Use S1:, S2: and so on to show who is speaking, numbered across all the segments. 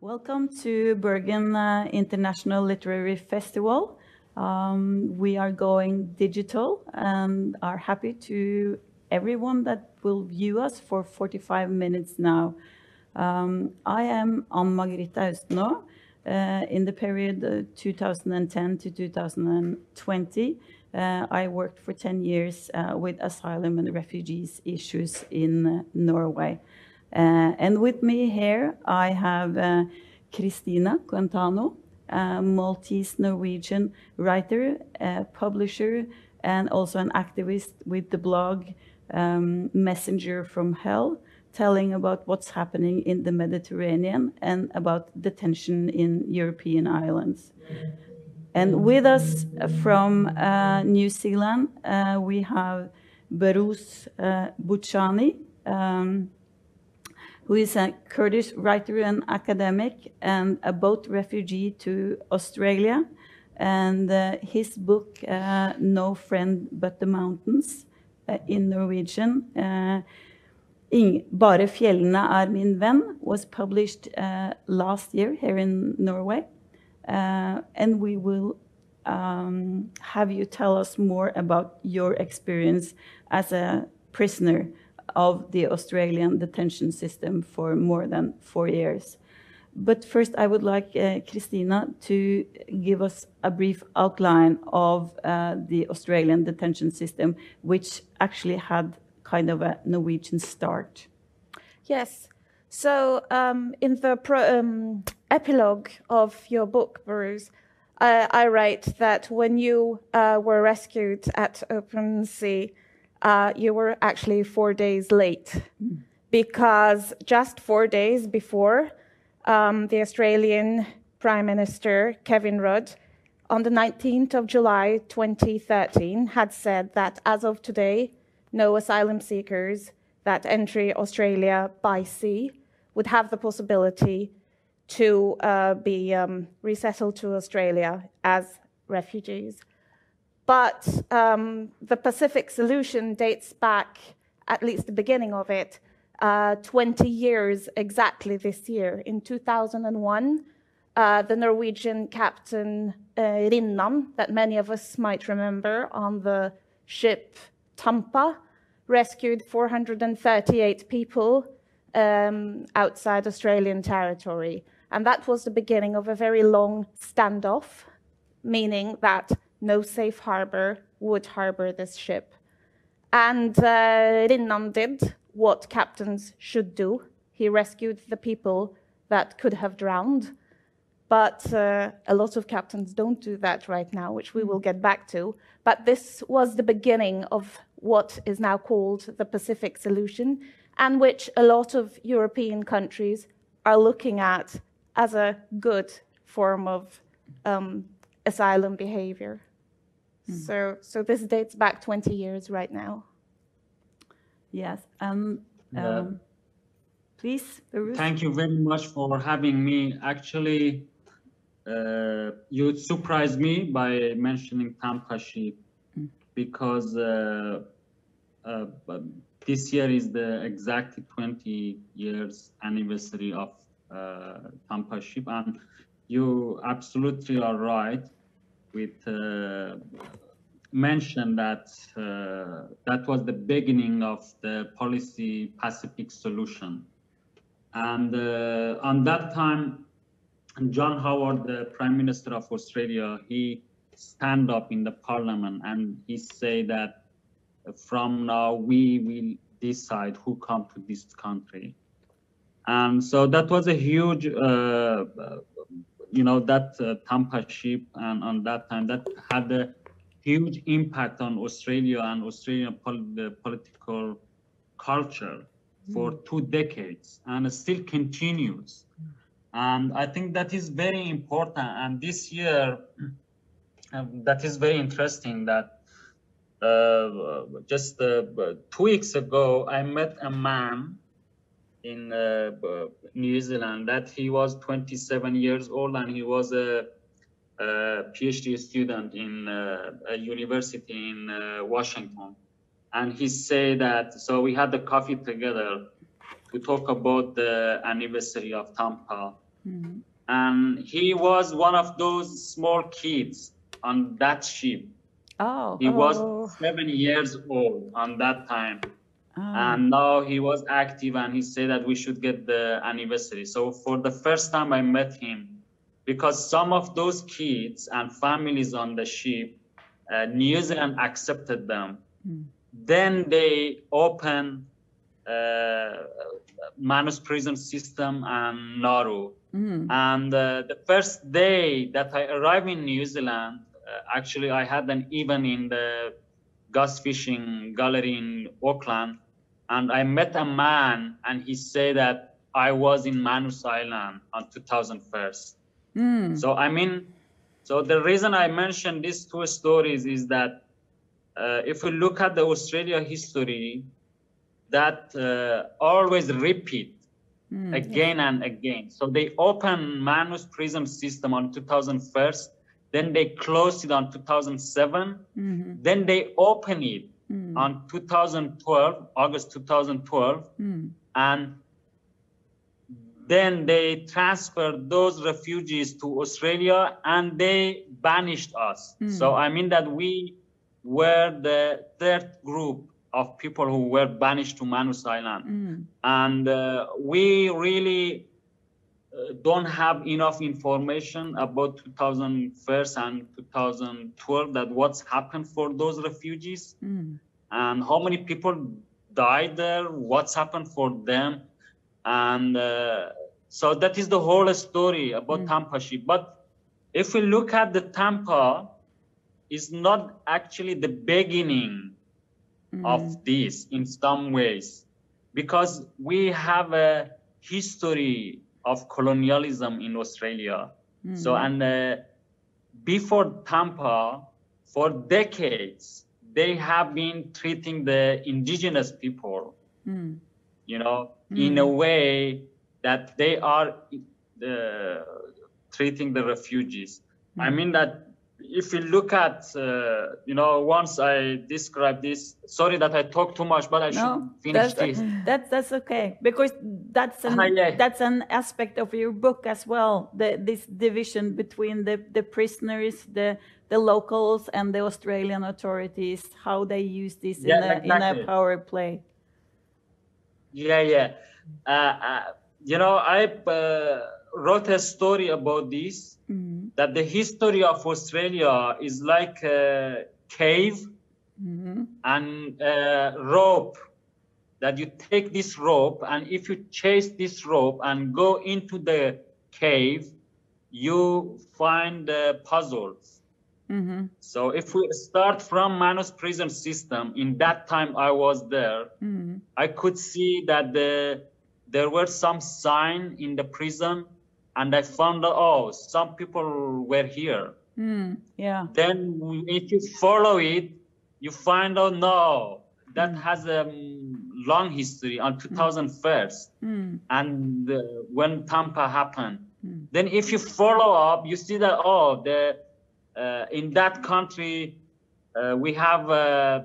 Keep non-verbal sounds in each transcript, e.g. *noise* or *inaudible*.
S1: Welcome to Bergen uh, International Literary Festival. Um, we are going digital and are happy to everyone that will view us for 45 minutes now. Um, I am Ann Margrethe Austenaa. Uh, in the period uh, 2010 to 2020, uh, I worked for 10 years uh, with asylum and refugees issues in uh, Norway. Uh, and with me here, I have uh, Cristina Guantano, a Maltese Norwegian writer, publisher, and also an activist with the blog um, Messenger from Hell, telling about what's happening in the Mediterranean and about detention in European islands. And with us from uh, New Zealand, uh, we have Behrouz uh, Boochani. Um, who is a Kurdish writer and academic and a boat refugee to Australia. And uh, his book, uh, No Friend But the Mountains, uh, in Norwegian, uh, Bare fjellene er min venn, was published uh, last year here in Norway. Uh, and we will um, have you tell us more about your experience as a prisoner of the Australian detention system for more than four years. But first, I would like uh, Cristina to give us a brief outline of uh, the Australian detention system, which actually had kind of a Norwegian start.
S2: Yes. So, um, in the pro, um, epilogue of your book, Behrouz, uh, I write that when you uh, were rescued at open sea, uh, you were actually four days late because just four days before, um, the Australian Prime Minister, Kevin Rudd, on the 19th of July 2013, had said that as of today, no asylum seekers that enter Australia by sea would have the possibility to uh, be um, resettled to Australia as refugees. But um, the Pacific solution dates back, at least the beginning of it, uh, 20 years exactly this year. In 2001, uh, the Norwegian captain uh, Rinnan, that many of us might remember on the ship Tampa, rescued 438 people um, outside Australian territory. And that was the beginning of a very long standoff, meaning that no safe harbor would harbor this ship. And uh, Rinnan did what captains should do. He rescued the people that could have drowned. But uh, a lot of captains don't do that right now, which we will get back to. But this was the beginning of what is now called the Pacific solution, and which a lot of European countries are looking at as a good form of um, asylum behavior. Mm. So, so this dates back 20 years right now.
S1: Yes. Um, um, please,
S3: Thank you very much for having me. Actually, uh, you surprised me by mentioning Tampa ship mm. because uh, uh, this year is the exactly 20 years anniversary of uh, Tampa ship, and you absolutely are right with uh, mention that uh, that was the beginning of the policy Pacific solution. And uh, on that time, John Howard, the Prime Minister of Australia, he stand up in the parliament and he say that from now we will decide who come to this country. And so that was a huge uh, you know that uh, Tampa ship and on that time that had a huge impact on Australia and Australian pol the political culture for mm. two decades and still continues. And I think that is very important. And this year, um, that is very interesting that uh, just uh, two weeks ago, I met a man in uh, New Zealand that he was 27 years old and he was a, a PhD student in uh, a university in uh, Washington. And he said that, so we had the coffee together to talk about the anniversary of Tampa. and he was one of those small kids on that ship.
S1: Oh,
S3: He
S2: Oh.
S3: was seven years old on that time,
S1: ah,
S3: and now he was active, and he said that we should get the anniversary. So for the first time, I met him because some of those kids and families on the ship, uh, New Zealand accepted them. Then they opened uh, Manus prison system and Nauru. And uh, the first day that I arrived in New Zealand, uh, actually, I had an event in the Gus Fisher Gallery in Auckland, and I met a man, and he said that I was in Manus Island on 2001. So I mean, so the reason I mentioned these two stories is that uh, if we look at the Australia history, that uh, always repeat again and again. So they opened Manus prison system on 2001, then they closed it on 2007, then they opened it Hmm. on 2012, August 2012, hmm. and then they transferred those refugees to Australia and they banished us. Hmm. So I mean that we were the third group of people who were banished to Manus Island. And uh, we really don't have enough information about 2001 and 2012 that what's happened for those refugees. Hmm. And how many people died there, what's happened for them. And uh, so that is the whole story about hmm. Tampa ship. But if we look at the Tampa, is not actually the beginning hmm. of this in some ways. Because we have a history of colonialism in Australia. So, and uh, before Tampa, for decades, they have been treating the indigenous people, you know, in a way that they are uh, treating the refugees. I mean that if you look at, uh, you know, once I describe this, sorry that I talk too much, but I
S1: no,
S3: should finish
S1: that's,
S3: this. *laughs*
S1: that's that's okay because that's an
S3: Ah, yeah.
S1: that's an aspect of your book as well. The, this division between the the prisoners, the the locals, and the Australian authorities, how they use this in
S3: Yeah,
S1: a in a power play.
S3: Yeah, yeah. Uh, uh, you know, I uh, wrote a story about this mm-hmm. that the history of Australia is like a cave mm-hmm. and a rope. That you take this rope, and if you chase this rope and go into the cave, you find the puzzles. Mm-hmm. So if we start from Manus prison system, in that time I was there, I could see that the there were some sign in the prison, and I found out oh some people were here.
S1: Yeah.
S3: Then if you follow it, you find out no that has a um, long history on 2001 and uh, when Tampa happened. Then if you follow up, you see that oh the uh, in that country uh, we have uh,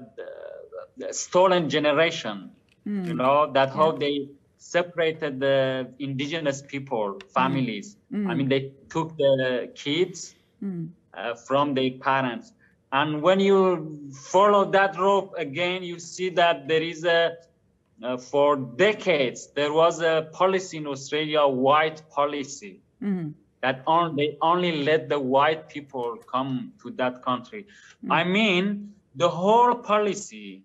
S3: the stolen generation. You know that how they separated the indigenous people families. Mm. Mm. I mean they took the kids mm. uh, from their parents. And when you follow that rope again, you see that there is a, uh, for decades, there was a policy in Australia, white policy, that on, they only let the white people come to that country. I mean, the whole policy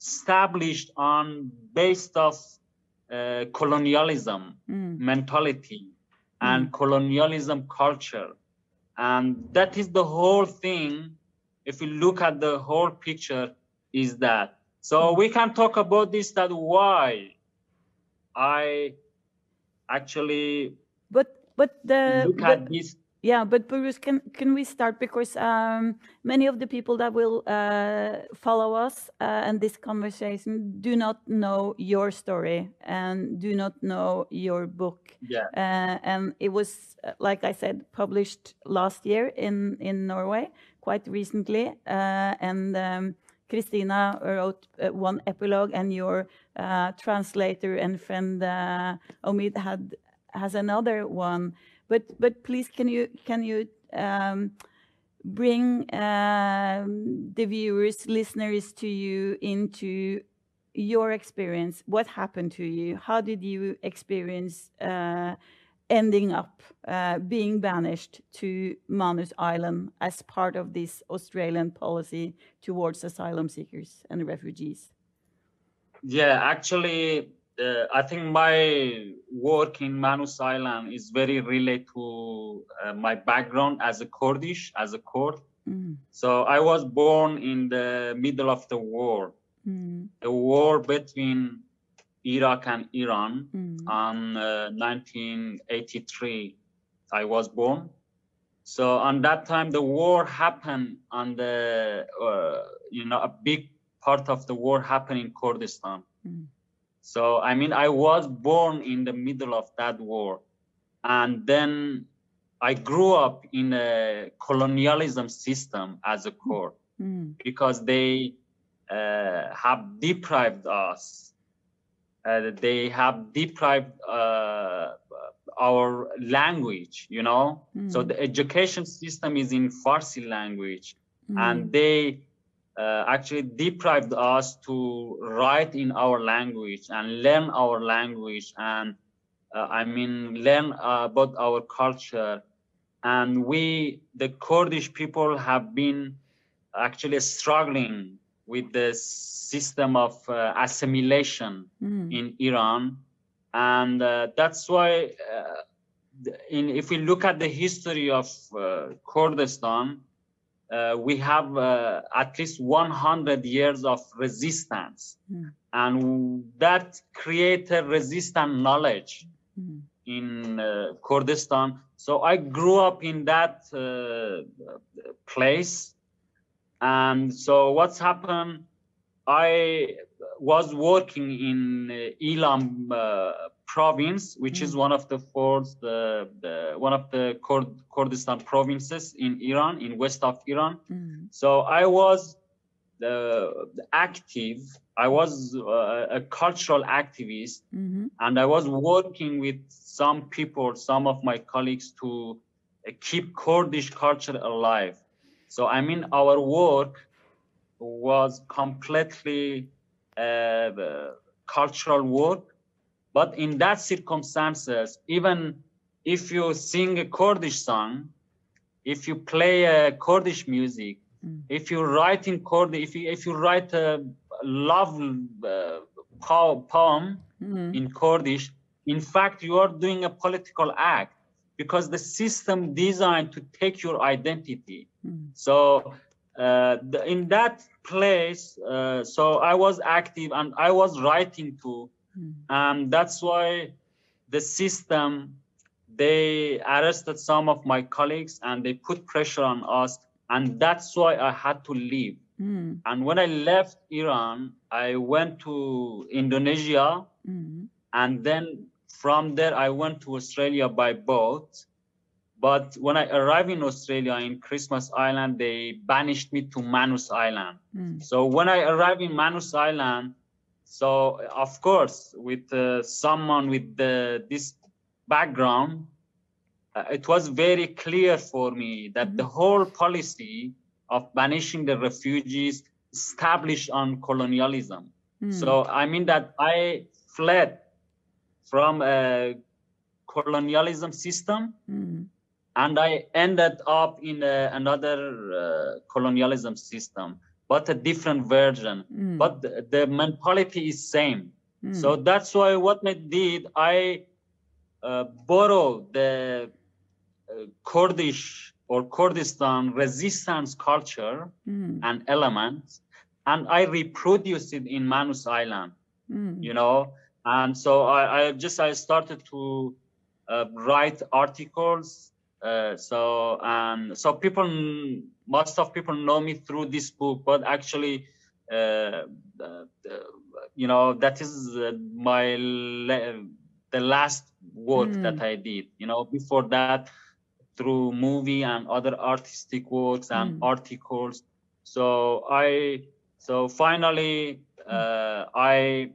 S3: established on based of uh, colonialism hmm. mentality hmm. and colonialism culture. And that is the whole thing. If you look at the whole picture is that. So hmm. we can talk about this that why i actually
S1: But but the
S3: look
S1: but-
S3: at this
S1: Yeah, but Behrouz, can can we start because um, many of the people that will uh, follow us uh, and this conversation do not know your story and do not know your book.
S3: yeah
S1: Uh, and it was, uh, like I said, published last year in in Norway, quite recently. Uh, and um, Cristina wrote uh, one epilogue, and your uh, translator and friend uh, Omid had has another one. But but please, can you can you um, bring um, the viewers, listeners to you into your experience? What happened to you? How did you experience uh, ending up uh, being banished to Manus Island as part of this Australian policy towards asylum seekers and refugees?
S3: Yeah, actually, uh, I think my work in Manus Island is very related to uh, my background as a Kurdish, as a Kurd. Mm. So I was born in the middle of the war, mm. the war between Iraq and Iran mm. on uh, 1983. I was born. So on that time, the war happened on the, uh, you know, a big part of the war happened in Kurdistan. So, I mean, I was born in the middle of that war. And then I grew up in a colonialism system as a Kurd mm. because they uh, have deprived us. Uh, they have deprived uh, our language, you know. Mm. So the education system is in Farsi language, mm. and they uh, actually deprived us to write in our language and learn our language and uh, I mean learn uh, about our culture. And we, the Kurdish people, have been actually struggling with the system of uh, assimilation mm. in Iran, and uh, that's why. Uh, in, if we look at the history of Kurdistan, uh, we have uh, at least 100 years of resistance mm. and that created resistant knowledge mm. in uh, kurdistan so i grew up in that uh, place and so what's happened i was working in uh, Ilam uh, province, which mm. is one of the fourth, the, the one of the Kurd, Kurdistan provinces in Iran, in west of Iran. Mm. So I was the, the active. I was uh, a cultural activist, mm-hmm. and I was working with some people, some of my colleagues, to uh, keep Kurdish culture alive. So I mean, our work was completely uh, cultural work. But in that circumstances, even if you sing a Kurdish song, if you play a Kurdish music, mm. if you write in Kurdish, if you, if you write a love uh, poem mm. in Kurdish, in fact, you are doing a political act because the system designed to take your identity. Mm. So uh, the, in that place, uh, so I was active and I was writing too, mm. and that's why the system they arrested some of my colleagues and they put pressure on us, and that's why I had to leave. Mm. And when I left Iran, I went to Indonesia, mm. and then from there I went to Australia by boat but when I arrived in Australia in Christmas Island, they banished me to Manus Island. Mm. So when I arrived in Manus Island, so of course with uh, someone with the, this background, uh, it was very clear for me that mm-hmm. the whole policy of banishing the refugees established on colonialism. Mm. So I mean that I fled from a colonialism system. Mm and I ended up in a, another uh, colonialism system, but a different version. Mm. But the, the, mentality is same. Mm. So that's why what I did, I uh, borrowed the uh, Kurdish or Kurdistan resistance culture mm. and elements, and I reproduced it in Manus Island. Mm. You know, and so I, I just I started to uh, write articles uh, so um, so people, most of people know me through this book, but actually, uh, uh, you know, that is uh, my the last work mm. that I did. You know, before that, through movie and other artistic works and mm. articles. So I so finally mm. I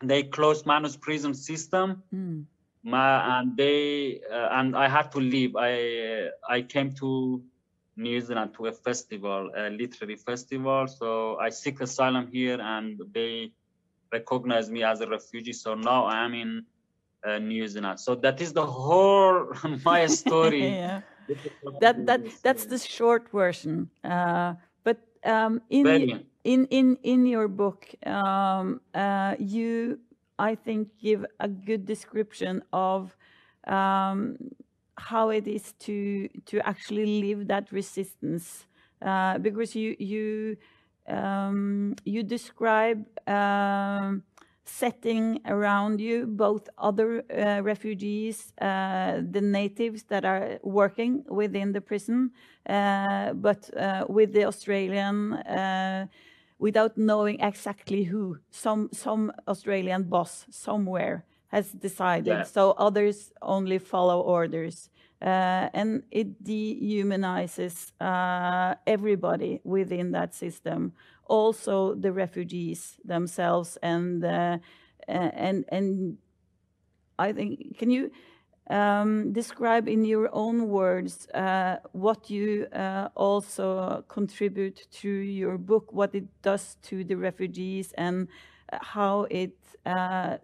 S3: they closed Manus prison system. My, and they uh, and I had to leave. I I came to New Zealand to a festival, a literary festival. So I seek asylum here, and they recognize me as a refugee. So now I am in uh, New Zealand. So that is the whole *laughs* my story. *laughs*
S1: yeah. That that that's the short version. Uh, but um, in in in in your book, um, uh, you I think give a good description of um, how it is to to actually live that resistance. Uh, because you you um, you describe um, setting around you both other uh, refugees, uh, the natives that are working within the prison, uh, but uh, with the Australian without knowing exactly who. Some some Australian boss somewhere has decided,
S3: Yeah.
S1: so others only follow orders. Uh, and it dehumanizes uh, everybody within that system, also the refugees themselves, and uh, and and I think can you um, describe in your own words uh, what you uh, also contribute to your book, what it does to the refugees, and uh, how it uh,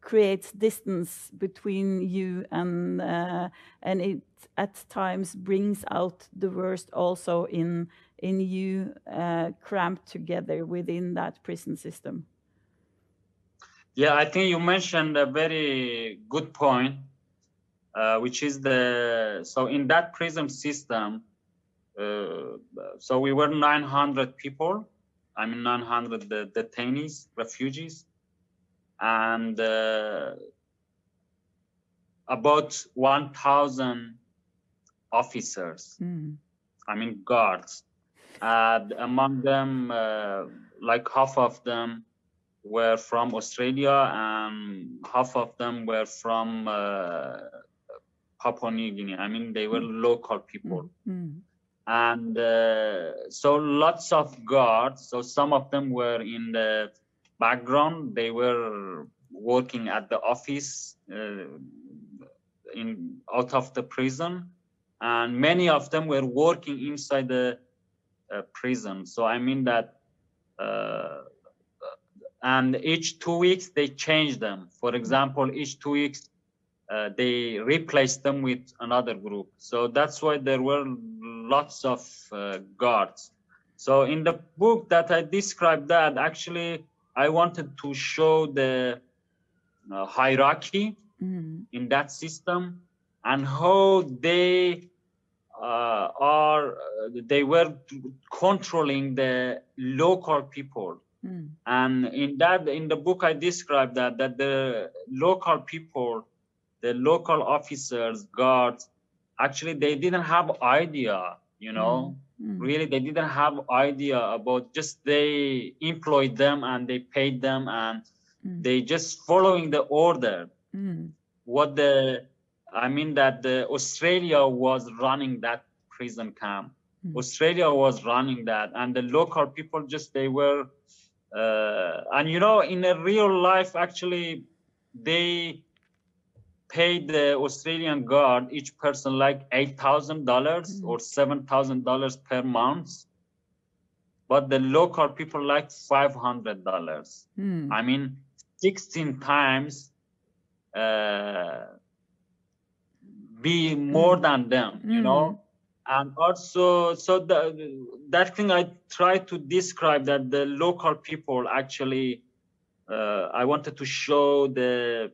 S1: creates distance between you and uh, and it at times brings out the worst also in in you uh, cramped together within that prison system.
S3: Yeah, I think you mentioned a very good point, uh, which is the so in that prison system, uh, so we were 900 people. I mean, 900 the detainees, refugees, and uh, about 1,000 officers.
S1: Mm.
S3: I mean guards. And among them, uh, like half of them were from Australia, and half of them were from uh, Papua New Guinea. I mean, they were local people.
S1: Mm.
S3: And uh, so lots of guards. So some of them were in the background. They were working at the office uh, in out of the prison and many of them were working inside the uh, prison. So I mean that, uh, and each two weeks they change them. For example, each two weeks uh, they replaced them with another group. So that's why there were lots of uh, guards. So in the book that I described that actually I wanted to show the uh, hierarchy
S1: Mm.
S3: in that system and how they uh, are they were controlling the local people
S1: Mm.
S3: and in that in the book i described that that the local people the local officers guards actually they didn't have idea you know
S1: Mm.
S3: really they didn't have idea about just they employed them and they paid them and
S1: Mm.
S3: they just following the order
S1: Mm.
S3: what the i mean that the australia was running that prison camp
S1: Mm.
S3: australia was running that and the local people just they were uh, and you know in a real life actually they paid the australian guard each person like eight thousand dollars
S1: Mm.
S3: or seven thousand dollars per month but the local people like five hundred dollars
S1: Mm.
S3: I mean, 16 times uh, be more than them, you know. And also, so the, that thing I try to describe that the local people actually, uh, I wanted to show the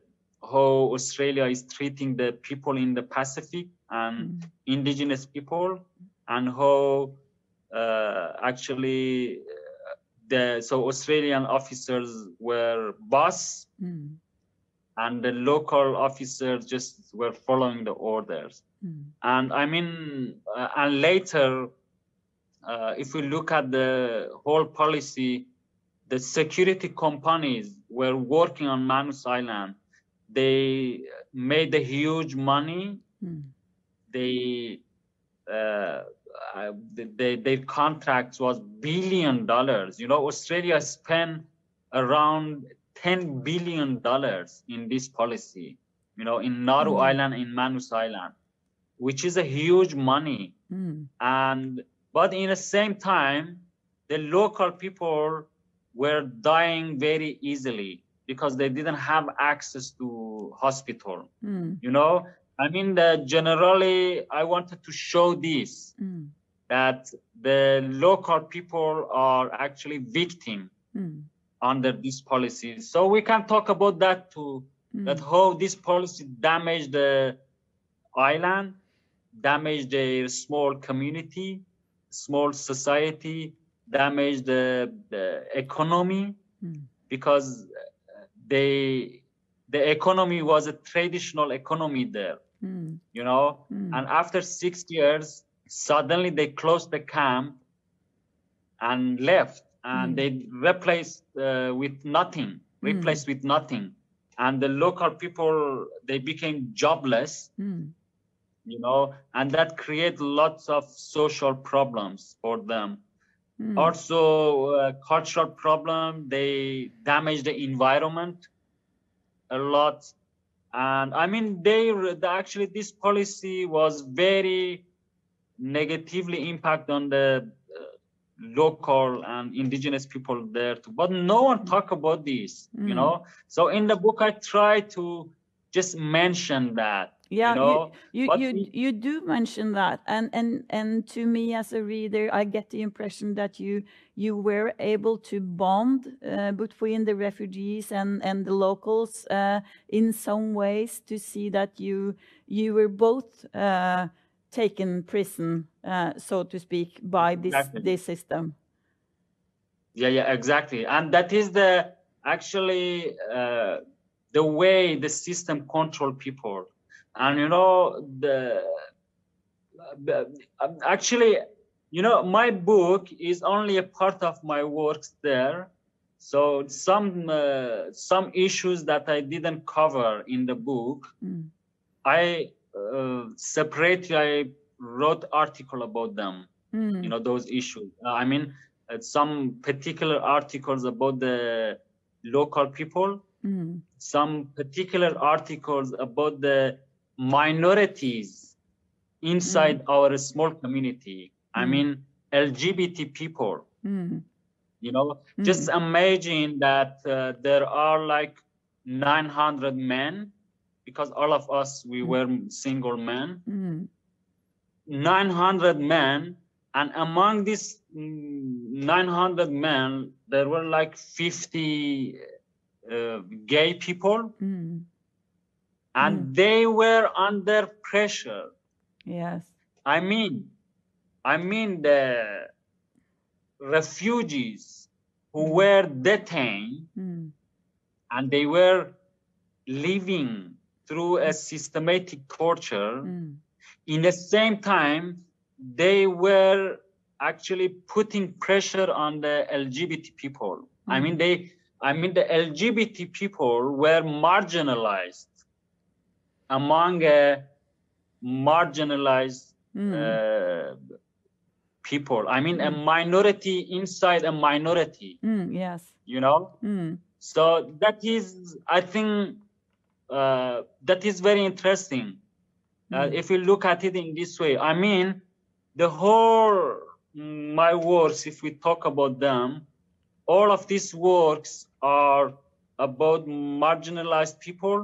S3: how Australia is treating the people in the Pacific and
S1: Mm.
S3: indigenous people, and how uh, actually the so Australian officers were boss
S1: Mm.
S3: and the local officers just were following the orders.
S1: Mm.
S3: And I mean, uh, and later, uh, if we look at the whole policy, the security companies were working on Manus Island. They made a huge money.
S1: Mm.
S3: They uh, uh, they, their contracts was billion dollars. You know, Australia spent around ten billion dollars in this policy. you know, in Nauru
S1: Mm.
S3: Island, in Manus Island, which is a huge money.
S1: Mm.
S3: And but in the same time, the local people were dying very easily because they didn't have access to hospital.
S1: Mm.
S3: You know, I mean, the, generally, I wanted to show this
S1: Mm.
S3: that the local people are actually victim
S1: Mm.
S3: under this policy. So we can talk about that too, that
S1: Mm.
S3: how this policy damaged the island, damaged the small community, small society, damaged the, the economy
S1: Mm.
S3: because they the economy was a traditional economy there,
S1: Mm.
S3: you know.
S1: Mm.
S3: And after six years, suddenly they closed the camp and left, and
S1: Mm.
S3: they replaced uh, with nothing, replaced with nothing. And the local people they became jobless,
S1: Mm.
S3: you know, and that created lots of social problems for them.
S1: Mm.
S3: Also, uh, cultural problem. They damage the environment a lot, and I mean, they the- actually this policy was very negatively impact on the uh, local and indigenous people there too. But no one talk about this, you
S1: Mm.
S3: know. So in the book, I try to just mention that,
S1: Yeah,
S3: you know.
S1: you
S3: but
S1: you you do mention that, and and and to me as a reader, I get the impression that you you were able to bond uh, between the refugees and and the locals uh, in some ways to see that you you were both uh, taken prison, uh, so to speak, by this
S3: Exactly.
S1: this system.
S3: Yeah, yeah, exactly. And that is the actually uh, the way the system control people. And you know the, actually, you know, my book is only a part of my works there. So some uh, some issues that I didn't cover in the book,
S1: Mm.
S3: I uh, separately I wrote article about them
S1: Mm.
S3: you know those issues Uh, i mean uh, some particular articles about the local people
S1: Mm.
S3: some particular articles about the minorities inside our small community i
S1: Mm.
S3: mean lgbt people
S1: Mm.
S3: you know just imagine that uh, there are like 900 men because all of us we were single men
S1: Mm.
S3: 900 men and among these mm, 900 men there were like 50 uh, gay people
S1: Mm.
S3: And
S1: Mm.
S3: they were under pressure
S1: Yes.
S3: i mean i mean the refugees who were detained
S1: Mm.
S3: and they were living through a systematic torture
S1: Mm.
S3: in the same time they were actually putting pressure on the lgbt people i mean they i mean the lgbt people were marginalized among a marginalized
S1: Mm.
S3: uh, people i mean a
S1: Mm.
S3: minority inside a minority
S1: Mm. Yes.
S3: you know
S1: Mm.
S3: so that is i think uh, that is very interesting uh,
S1: Mm.
S3: if you look at it in this way i mean the whole mm, my works if we talk about them all of these works are about marginalized people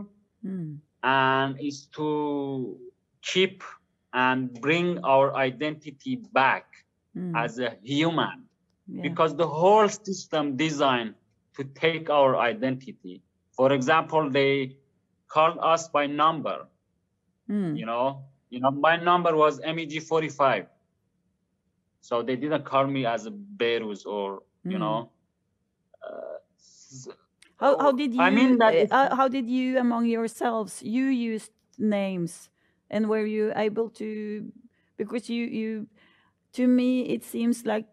S1: Mm.
S3: And is to keep and bring our identity back
S1: Mm.
S3: as a human
S1: Yeah.
S3: because the whole system designed to take our identity for example they called us by number
S1: Mm.
S3: you know you know my number was meg 45 so they didn't call me as a Behrouz or you
S1: Mm.
S3: know uh,
S1: How, how did you
S3: I mean that
S1: uh, uh, how did you among yourselves you used names and were you able to because you you to me it seems like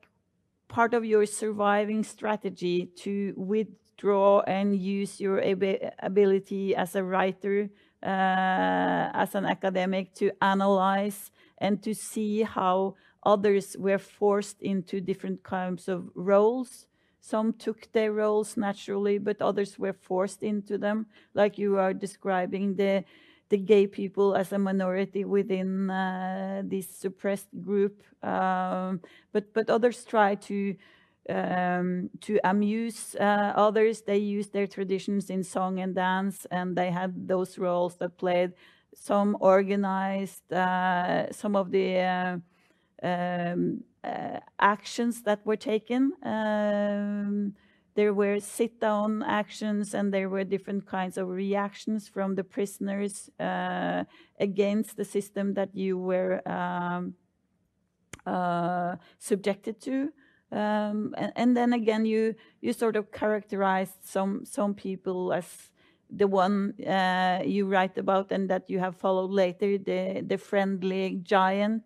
S1: part of your surviving strategy to withdraw and use your abi- ability as a writer uh, as an academic to analyze and to see how others were forced into different kinds of roles some took their roles naturally, but others were forced into them, like you are describing the the gay people as a minority within uh, this suppressed group. Um, but but others try to um, to amuse uh, others. They use their traditions in song and dance, and they had those roles that played. Some organized uh, some of the uh, um, actions that were taken. Um, there were sit down actions and there were different kinds of reactions from the prisoners uh, against the system that you were um, uh, subjected to. Um, and, and, then again, you you sort of characterized some some people as the one uh, you write about and that you have followed later, the the friendly giant.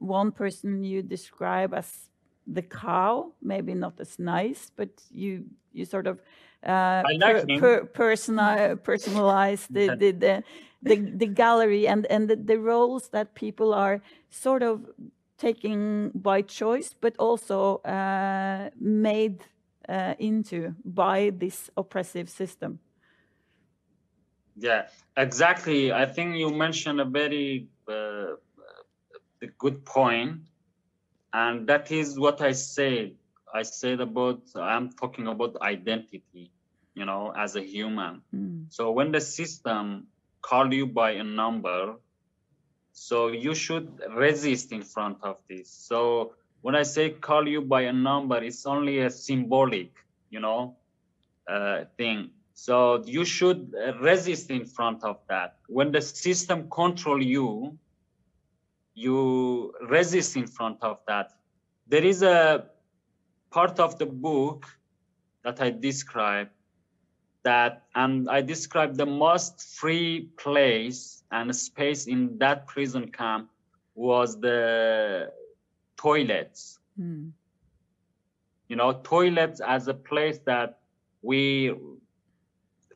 S1: Uh, one person you describe as the cow, maybe not as nice, but you you sort of uh,
S3: like per, per,
S1: personal, personalize the, the, the, the, the gallery and, and the, the roles that people are sort of taking by choice, but also uh, made uh, into by this oppressive system.
S3: Yeah, exactly. I think you mentioned a very uh, good point. And that is what i said i said about i'm talking about identity you know as a human. Mm. so when the system call you by a number so you should resist in front of this. So when i say call you by a number it's only a symbolic you know uh, thing. So you should resist in front of that. When the system control you you resist in front of that there is a part of the book that I describe that, and I describe the most free place and space in that prison camp was the toilets. Mm. You know, toilets as a place that we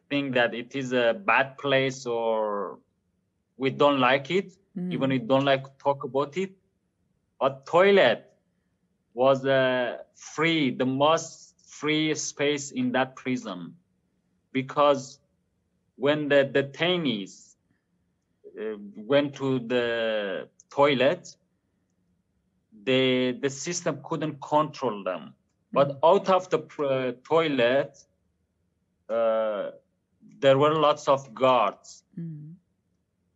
S3: think that it is a bad place or we don't like it, mm. even we don't like to talk about it. A toilet was uh, free, the most free space in that prison, because when the detainees uh, went to the toilet, the the system couldn't control them. But mm. out of the uh, toilet, uh, there were lots of guards, mm.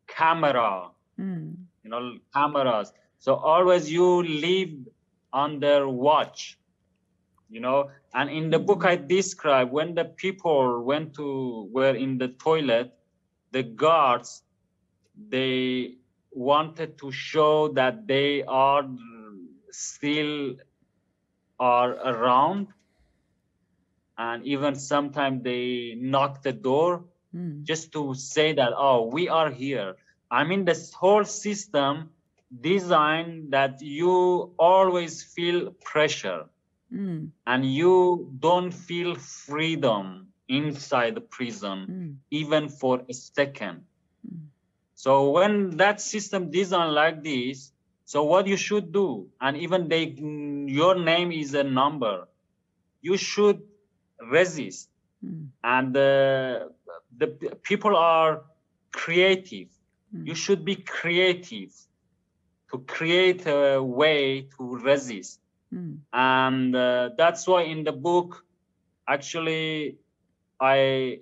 S3: camera, mm. you know, cameras. So always you leave on their watch you know and in the book i describe when the people went to were in the toilet the guards they wanted to show that they are still are around and even sometimes they knock the door mm. just to say that oh we are here i mean this whole system design that you always feel pressure mm. and you don't feel freedom inside the prison mm. even for a second mm. so when that system design like this so what you should do and even they your name is a number you should resist mm. and uh, the people are creative mm. you should be creative to create a way to resist. Mm. And uh, that's why in the book, actually, I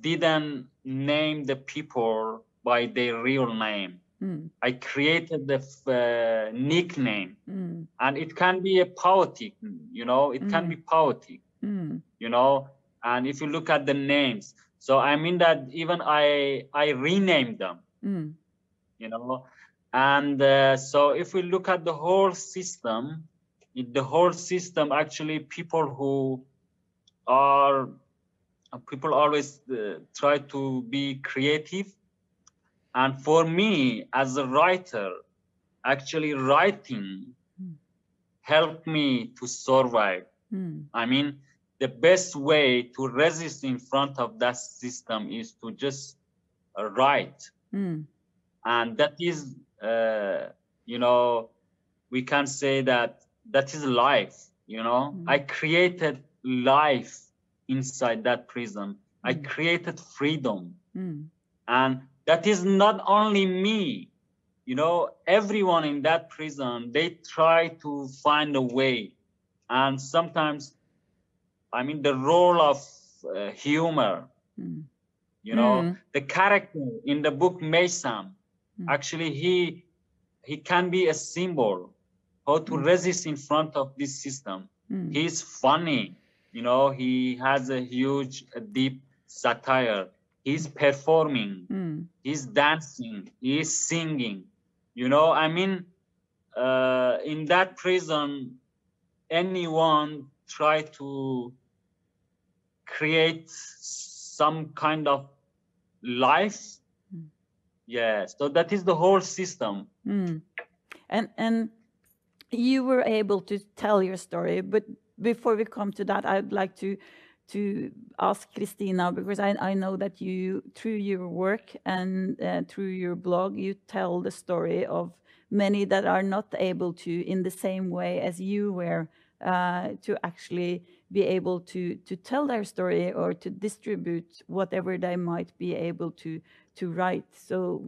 S3: didn't name the people by their real name. Mm. I created the uh, nickname, mm. and it can be a poetic, you know, it can hmm. be poetic, hmm. you know. And if you look at the names, so I mean that even I I renamed them, hmm. you know, and uh, so if we look at the whole system, the whole system actually people who are people always uh, try to be creative and for me as a writer actually writing mm. helped me to survive mm. i mean the best way to resist in front of that system is to just write mm. and that is uh, you know, we can say that that is life. You know, mm. I created life inside that prison. Mm. I created freedom. Mm. and that is not only me you know everyone in that prison they try to find a way and sometimes i mean the role of uh, humor mm. you know mm. the character in the book Maysam mm. actually he he can be a symbol how to mm. resist in front of this system mm. he's funny you know he has a huge a deep satire he's performing mm. he's dancing he's singing you know i mean uh, in that prison anyone try to create some kind of life mm. yeah so that is the whole system
S1: mm. and and you were able to tell your story but before we come to that i'd like to to ask Cristina because I, I know that you, through your work and uh, through your blog, you tell the story of many that are not able to, in the same way as you were, uh, to actually be able to to tell their story or to distribute whatever they might be able to to write. So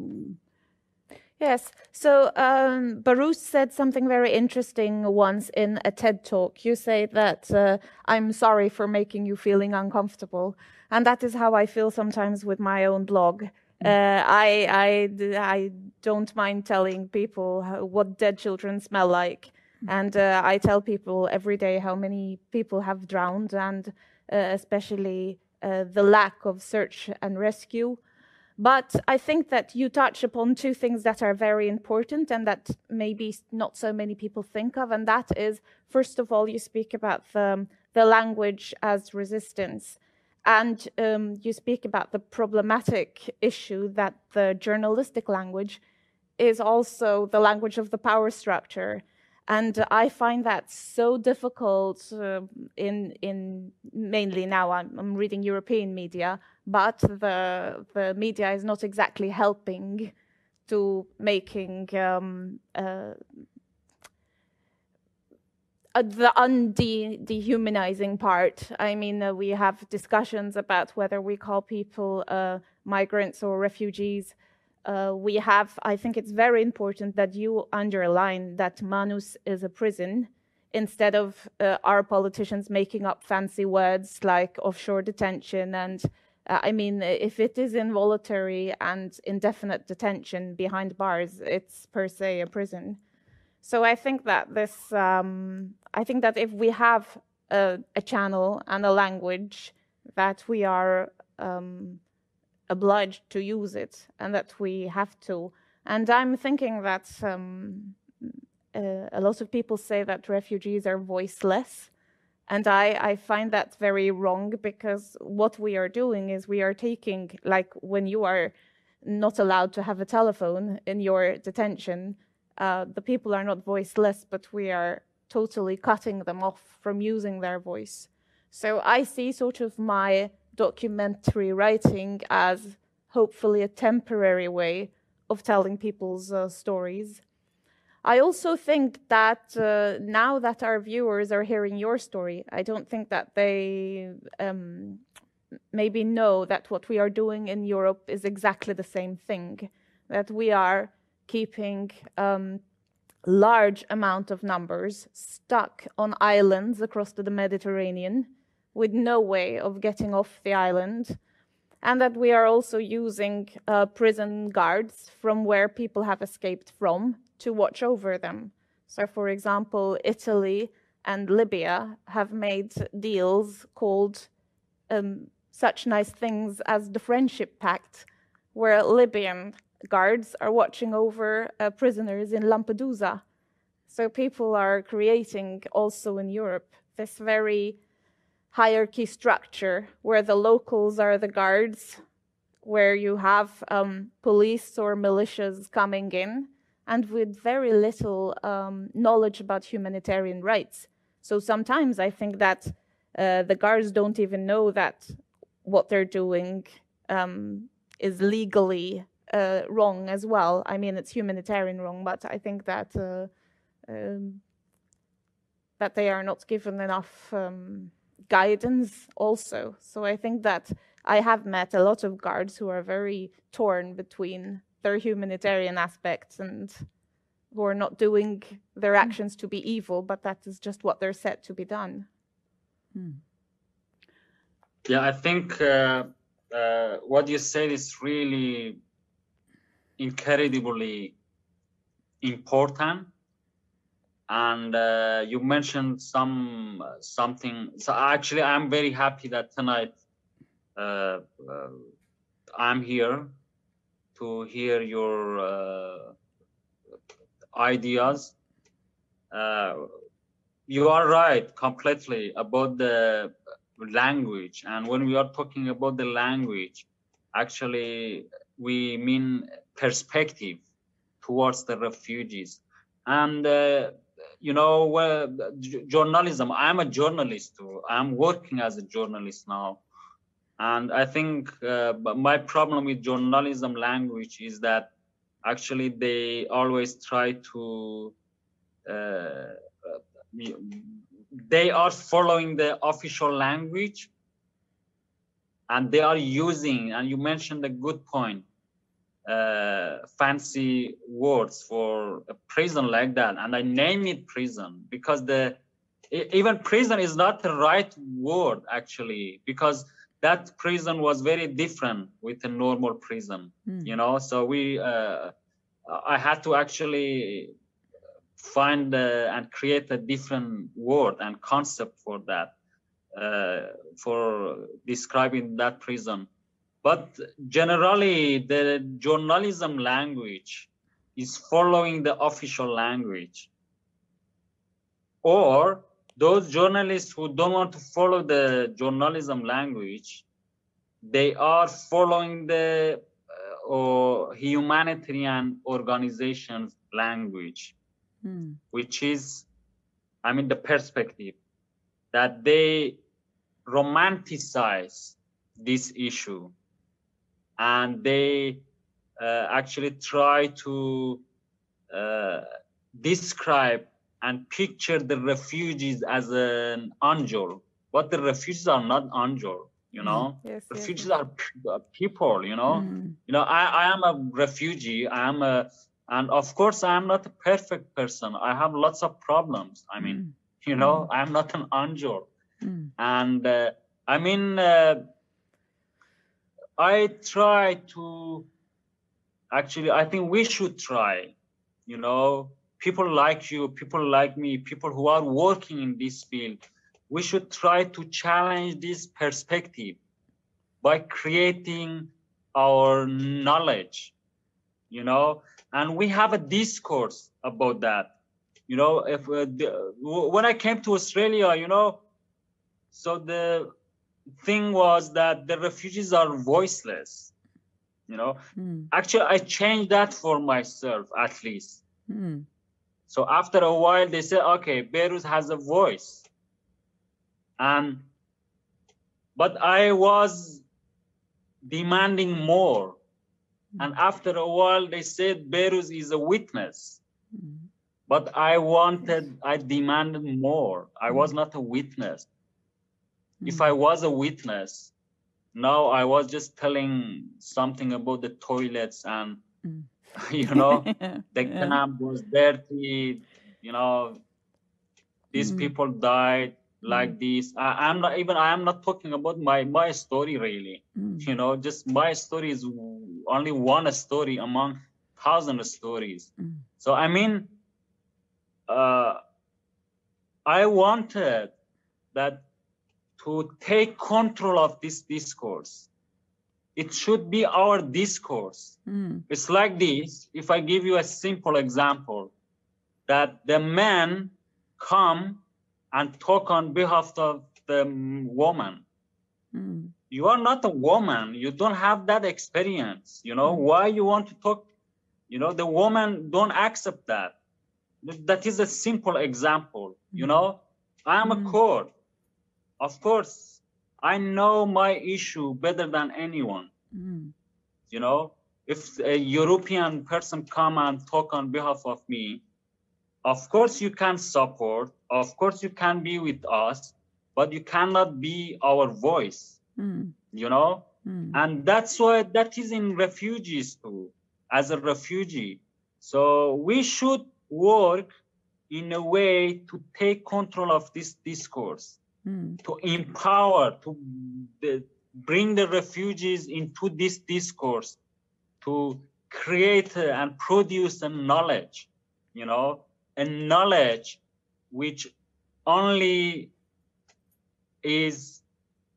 S2: Yes. So um, Behrouz said something very interesting once in a TED talk. You say that uh, I'm sorry for making you feeling uncomfortable, and that is how I feel sometimes with my own blog. Mm. Uh, I, I, I don't mind telling people how, what dead children smell like. And uh, I tell people every day how many people have drowned, and uh, especially uh, the lack of search and rescue but I think that you touch upon two things that are very important and that maybe not so many people think of. And that is, first of all, you speak about the, the language as resistance. And um, you speak about the problematic issue that the journalistic language is also the language of the power structure. And I find that so difficult uh, in, in mainly now I'm, I'm reading European media but the the media is not exactly helping to making um, uh, uh, the undehumanizing part. I mean, uh, we have discussions about whether we call people uh, migrants or refugees. Uh, we have, I think it's very important that you underline that Manus is a prison instead of uh, our politicians making up fancy words like offshore detention and uh, I mean, if it is involuntary and indefinite detention behind bars, it's per se a prison. So I think that this, um, I think that if we have a, a, channel and a language, that we are um, obliged to use it and that we have to. And I'm thinking that um, uh, a lot of people say that refugees are voiceless. And I, I find that very wrong because what we are doing is we are taking, like when you are not allowed to have a telephone in your detention, uh, the people are not voiceless, but we are totally cutting them off from using their voice. So I see sort of my documentary writing as hopefully a temporary way of telling people's uh, stories. I also think that uh, now that our viewers are hearing your story, I don't think that they um, maybe know that what we are doing in Europe is exactly the same thing, that we are keeping um, large amount of numbers stuck on islands across the Mediterranean with no way of getting off the island and that we are also using uh, prison guards from where people have escaped from to watch over them. So, for example, Italy and Libya have made deals called um, such nice things as the Friendship Pact, where Libyan guards are watching over uh, prisoners in Lampedusa. So, people are creating also in Europe this very hierarchy structure where the locals are the guards, where you have um, police or militias coming in and with very little um, knowledge about humanitarian rights. So sometimes I think that uh, the guards don't even know that what they're doing um, is legally uh, wrong as well. I mean, it's humanitarian wrong, but I think that uh, um, that they are not given enough um, guidance also. So I think that I have met a lot of guards who are very torn between their humanitarian aspects and who are not doing their actions to be evil, but that is just what they're set to be done.
S3: Yeah, I think uh, uh, what you said is really incredibly important. And uh, you mentioned some something. So actually, I'm very happy that tonight uh, uh, I'm here to hear your uh, ideas. Uh, you are right completely about the language. And when we are talking about the language, actually, we mean perspective towards the refugees. And, uh, you know, well, journalism, I'm a journalist too. I'm working as a journalist now. And I think uh, my problem with journalism language is that actually they always try to uh, they are following the official language and they are using and you mentioned a good point uh, fancy words for a prison like that and i name it prison because the even prison is not the right word actually because that prison was very different with a normal prison mm. you know so we uh, i had to actually find uh, and create a different word and concept for that uh, for describing that prison but generally the journalism language is following the official language or those journalists who don't want to follow the journalism language they are following the uh, or humanitarian organizations language mm. which is i mean the perspective that they romanticize this issue and they uh, actually try to uh, describe and picture the refugees as an angel. But the refugees are not angel you know?
S2: Mm, yes,
S3: refugees
S2: yes.
S3: are people you know? Mm. you know I, I am a refugee. I am a and of course i am not a perfect person. I have lots of problems. I mean mm. you know i am not an angel. And uh, i mean uh, i try to actually i think we should try you know? People like you people like me people who are working in this field we should try to challenge this perspective by creating our knowledge you know? And we have a discourse about that you know? If uh, the, when i came to australia you know so the thing was that the refugees are voiceless you know?
S2: Mm.
S3: actually i changed that for myself at least.
S2: Mm.
S3: so after a while they said okay Behrouz has a voice. And but i was demanding more. And after a while they said Behrouz is a witness.
S2: Mm.
S3: but i wanted i demanded more. I was not a witness if i was a witness now i was just telling something about the toilets and
S2: Mm. *laughs*
S3: you know *laughs* the
S2: Yeah.
S3: camp was dirty you know these
S2: Mm.
S3: people died like this I, i'm not even i am not talking about my my story really
S2: Mm.
S3: you know just my story is only one story among thousand stories
S2: Mm.
S3: so i mean uh i wanted that to take control of this discourse. It should be our discourse.
S2: Mm.
S3: it's like this. If i give you a simple example that the men come and talk on behalf of the woman.
S2: Mm.
S3: you are not a woman. You don't have that experience. You know why you want to talk? You know the woman don't accept that. That is a simple example you know? I am a
S2: Mm.
S3: court of course i know my issue better than anyone
S2: Mm.
S3: you know if a european person come and talk on behalf of me of course you can support of course you can be with us but you cannot be our voice
S2: Mm.
S3: you know
S1: Mm.
S3: and that's why that is in refugees too as a refugee so we should work in a way to take control of this discourse
S1: Mm.
S3: to empower to bring the refugees into this discourse to create uh, and produce a knowledge you know a knowledge which only is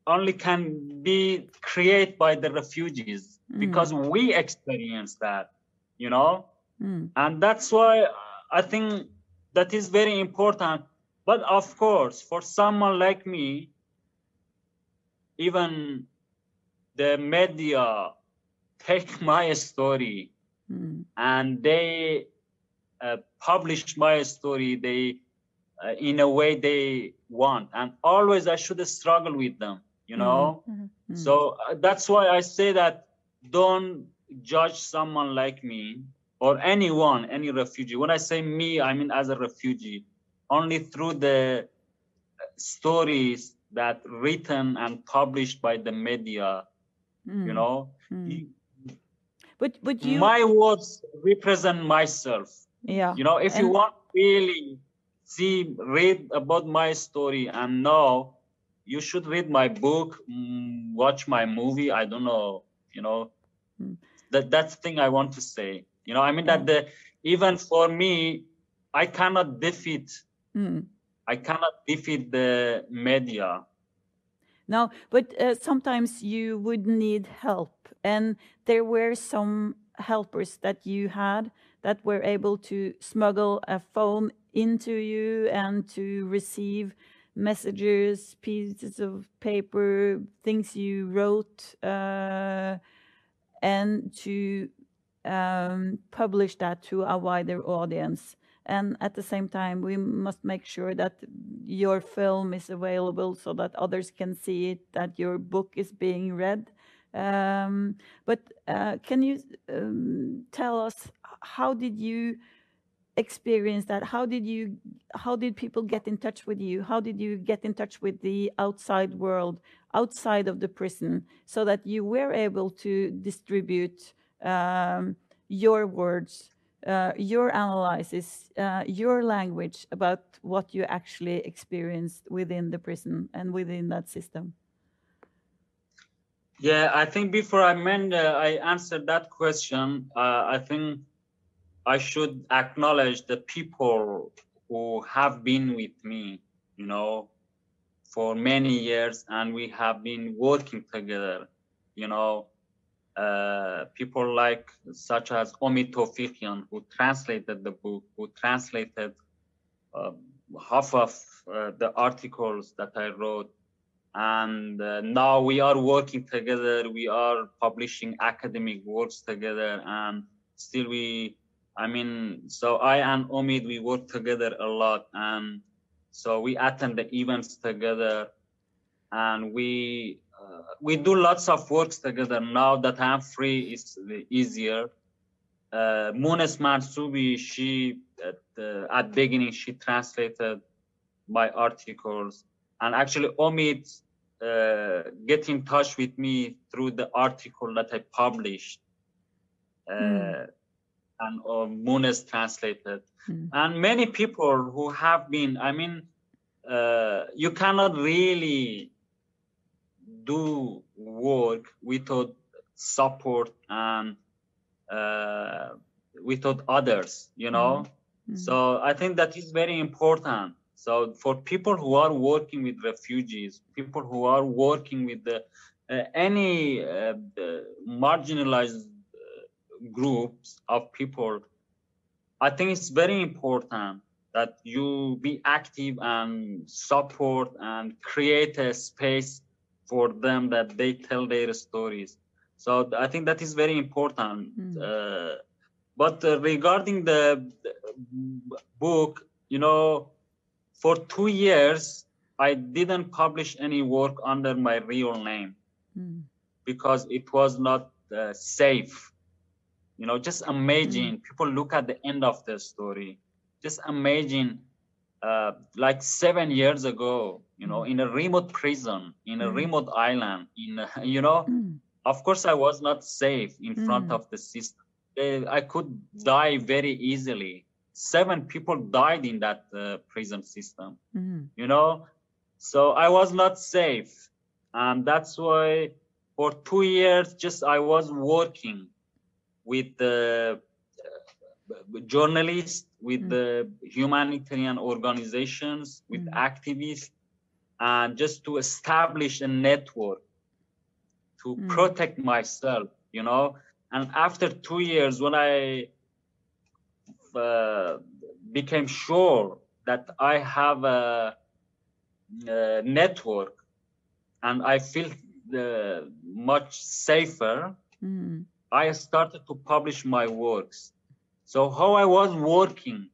S3: only can be created by the refugees because we experience that you know
S1: Mm.
S3: and that's why i think that is very important but of course for someone like me even the media take *laughs* my story
S1: Mm.
S3: and they uh, publish my story they uh, in a way they want and always i should struggle with them you know
S2: Mhm.
S1: Mm.
S3: so uh, that's why I say that don't judge someone like me or anyone, any refugee. When I say me, I mean as a refugee, only through the stories that written and published by the media,
S1: Mm.
S3: you know.
S1: Mm. But but you
S3: My words represent myself.
S1: yeah
S3: You know, if you
S1: And-
S3: want really see, read about my story and know, you should read my book, mm, watch my movie. I don't know, you know,
S1: Mm.
S3: that that's the thing I want to say. You know, I mean that the even for me, I cannot defeat.
S1: Mm.
S3: I cannot defeat the media.
S1: No, but uh, sometimes you would need help, and there were some helpers that you had that were able to smuggle a phone into you and to receive messages, pieces of paper, things you wrote, uh, and to um, publish that to a wider audience. And at the same time, we must make sure that your film is available so that others can see it, that your book is being read. Um, but uh, can you um, tell us how did you experience that? How did you? How did people get in touch with you? How did you get in touch with the outside world, outside of the prison, so that you were able to distribute um, your words, uh, your analysis, uh, your language about what you actually experienced within the prison and within that system?
S3: Yeah, I think before I meant uh, I answered that question, uh, I think I should acknowledge the people who have been with me, you know, for many years, and we have been working together, you know, uh, people like such as Omid Tofighian, who translated the book, who translated uh, half of uh, the articles that I wrote. And uh, now we are working together. We are publishing academic works together. And still we i mean so i and omid we work together a lot. And so we attend the events together. And we we do lots of works together now that i'm free it's easier uh, Moones Mansoubi, she at the at beginning she translated my articles, and actually Omid uh, get in touch with me through the article that I published, uh,
S1: Mm.
S3: and uh, Munes translated,
S1: Mm.
S3: and many people who have been. I mean, uh, you cannot really do work without support and uh, without others you know?
S1: Mm.
S3: so i think that is very important. So for people who are working with refugees people who are working with the uh, any uh, marginalized uh, groups of people i think it's very important that you be active and support and create a space for them that they tell their stories. So i think that is very important
S1: Mm.
S3: uh, but uh, regarding the, the book you know for two years i didn't publish any work under my real name
S1: Mm.
S3: because it was not uh, safe. You know just imagine people look at the end of the story. Just imagine uh, like seven years ago you know in a remote prison in a
S1: Mm.
S3: remote island in a, *laughs* you know
S1: Mm.
S3: of course i was not safe in front
S1: Mm.
S3: of the system Eh, i could die very easily seven people died in that uh, prison system
S1: Mm.
S3: you know so i was not safe and that's why for two years just i was working with the uh, journalists with
S1: Mm.
S3: the humanitarian organizations with
S1: Mm.
S3: activists and just to establish a network to
S1: Mm.
S3: protect myself you know and after two years when i uh, became sure that I have a, a network and I feel uh, much safer,
S1: Mm.
S3: I started to publish my works. So how I was working,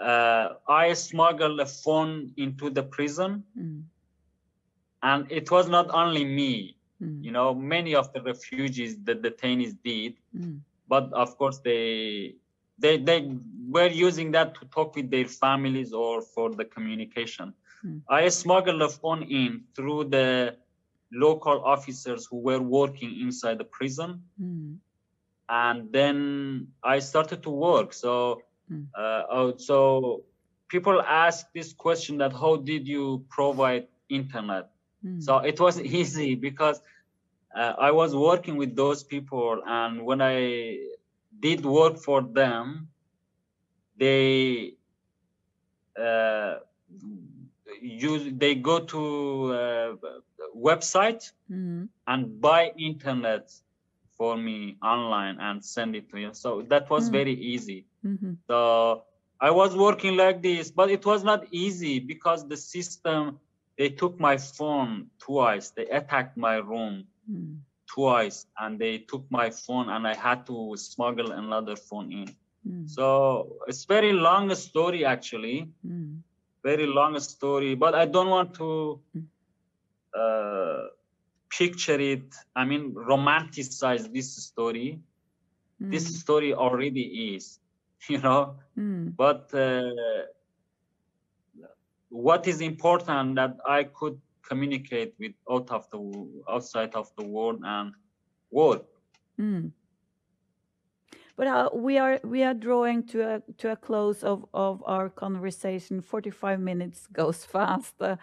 S3: uh, I smuggled a phone into the prison,
S1: Mm.
S3: and it was not only me.
S1: Mm.
S3: You know, many of the refugees, the detainees did,
S1: Mm.
S3: but of course they they they were using that to talk with their families or for the communication
S1: Hmm.
S3: i smuggled a phone in through the local officers who were working inside the prison
S1: Mm.
S3: And then i started to work so
S1: Hmm.
S3: uh, oh, so people ask this question that how did you provide internet
S1: Mm.
S3: so it was *laughs* easy because uh, I was working with those people, and when I did work for them, they uh, use they go to uh, website
S1: Mm.
S3: and buy internet for me online and send it to you. So that was
S1: Mm.
S3: very easy.
S1: Mhm.
S3: So I was working like this, but it was not easy because the system they took my phone twice. They attacked my room
S1: Mm.
S3: twice and they took my phone and I had to smuggle another phone in.
S1: Mm.
S3: So it's very long story actually,
S1: Mm.
S3: very long story, but I don't want to
S1: Mm.
S3: uh, picture it. I mean, romanticize this story. This
S1: Mm.
S3: story already is, *laughs* you know.
S1: Mm.
S3: but uh, what is important that i could communicate with out of the outside of the world and work
S1: Mm. But uh, we are we are drawing to a to a close of, of our conversation. Forty five minutes goes *laughs* fast, uh,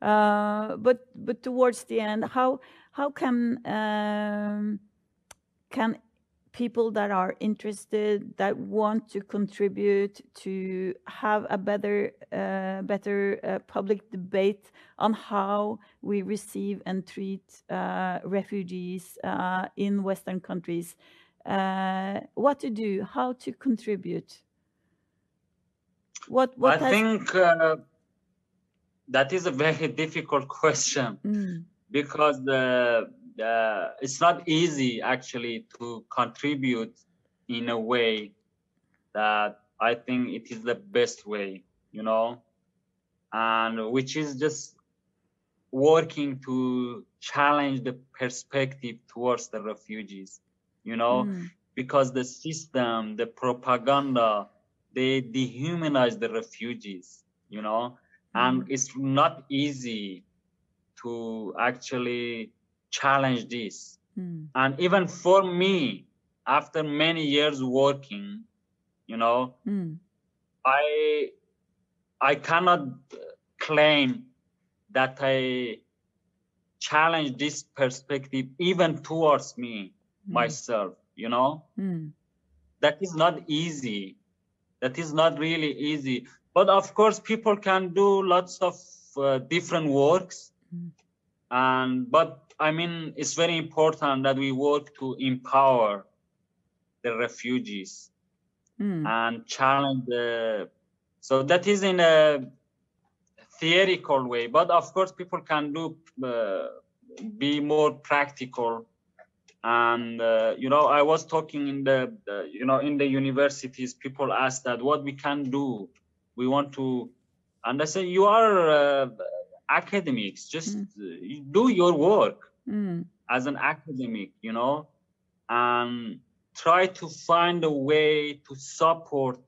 S1: but but towards the end, how how can um, can people that are interested that want to contribute to have a better uh, better uh, public debate on how we receive and treat uh, refugees uh, in Western countries. Uh, what to do? How to contribute? What what
S3: i
S1: has-
S3: think uh, that is a very *laughs* difficult question
S1: Mm,
S3: because the, the it's not easy actually to contribute in a way that i think it is the best way you know and which is just working to challenge the perspective towards the refugees you know
S1: mm,
S3: because the system the propaganda they dehumanize the refugees you know and it's not easy to actually challenge this.
S1: Mm,
S3: and even for me after many years working you know
S1: mm,
S3: i i cannot claim that i challenge this perspective even towards me
S1: mm,
S3: myself you know?
S1: Mm,
S3: that is not easy. That is not really easy but of course people can do lots of uh, different works.
S1: Mm.
S3: and but i mean it's very important that we work to empower the refugees
S1: mm,
S3: and challenge the so that is in a theoretical way. But of course people can do uh, be more practical. And uh, you know i was talking in the, the you know in the universities people ask that what we can do we want to understand you are uh, academics just
S1: Mm.
S3: uh, do your work
S1: mm,
S3: as an academic, you know, and try to find a way to support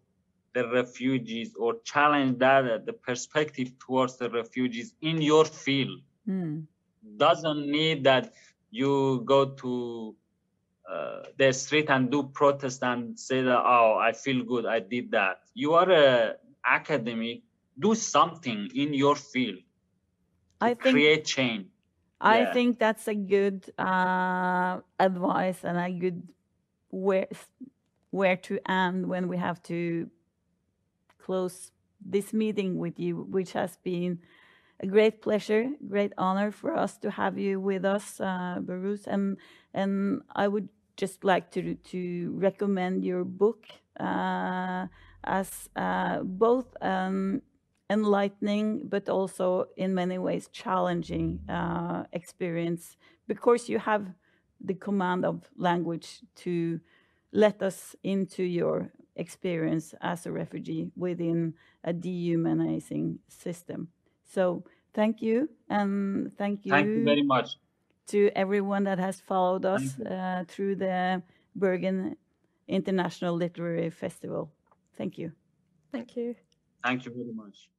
S3: the refugees or challenge that uh, the perspective towards the refugees in your field.
S1: mm,
S3: Doesn't need that you go to uh, the street and do protest and say that oh I feel good I did that. You are a academic. Do something in your field.
S1: I think
S3: create change.
S1: I
S3: Yeah.
S1: think that's a good uh, advice and a good where where to end when we have to close this meeting with you, which has been a great pleasure, great honor for us to have you with us, uh, Behrouz. And and I would just like to to recommend your book uh, as uh, both um, enlightening but also in many ways challenging uh, experience because you have the command of language to let us into your experience as a refugee within a dehumanizing system. So thank you and thank you,
S3: Thank you very much.
S1: to everyone that has followed us uh, through the Bergen International Literary Festival. Thank you.
S2: Thank you.
S3: Thank you very much.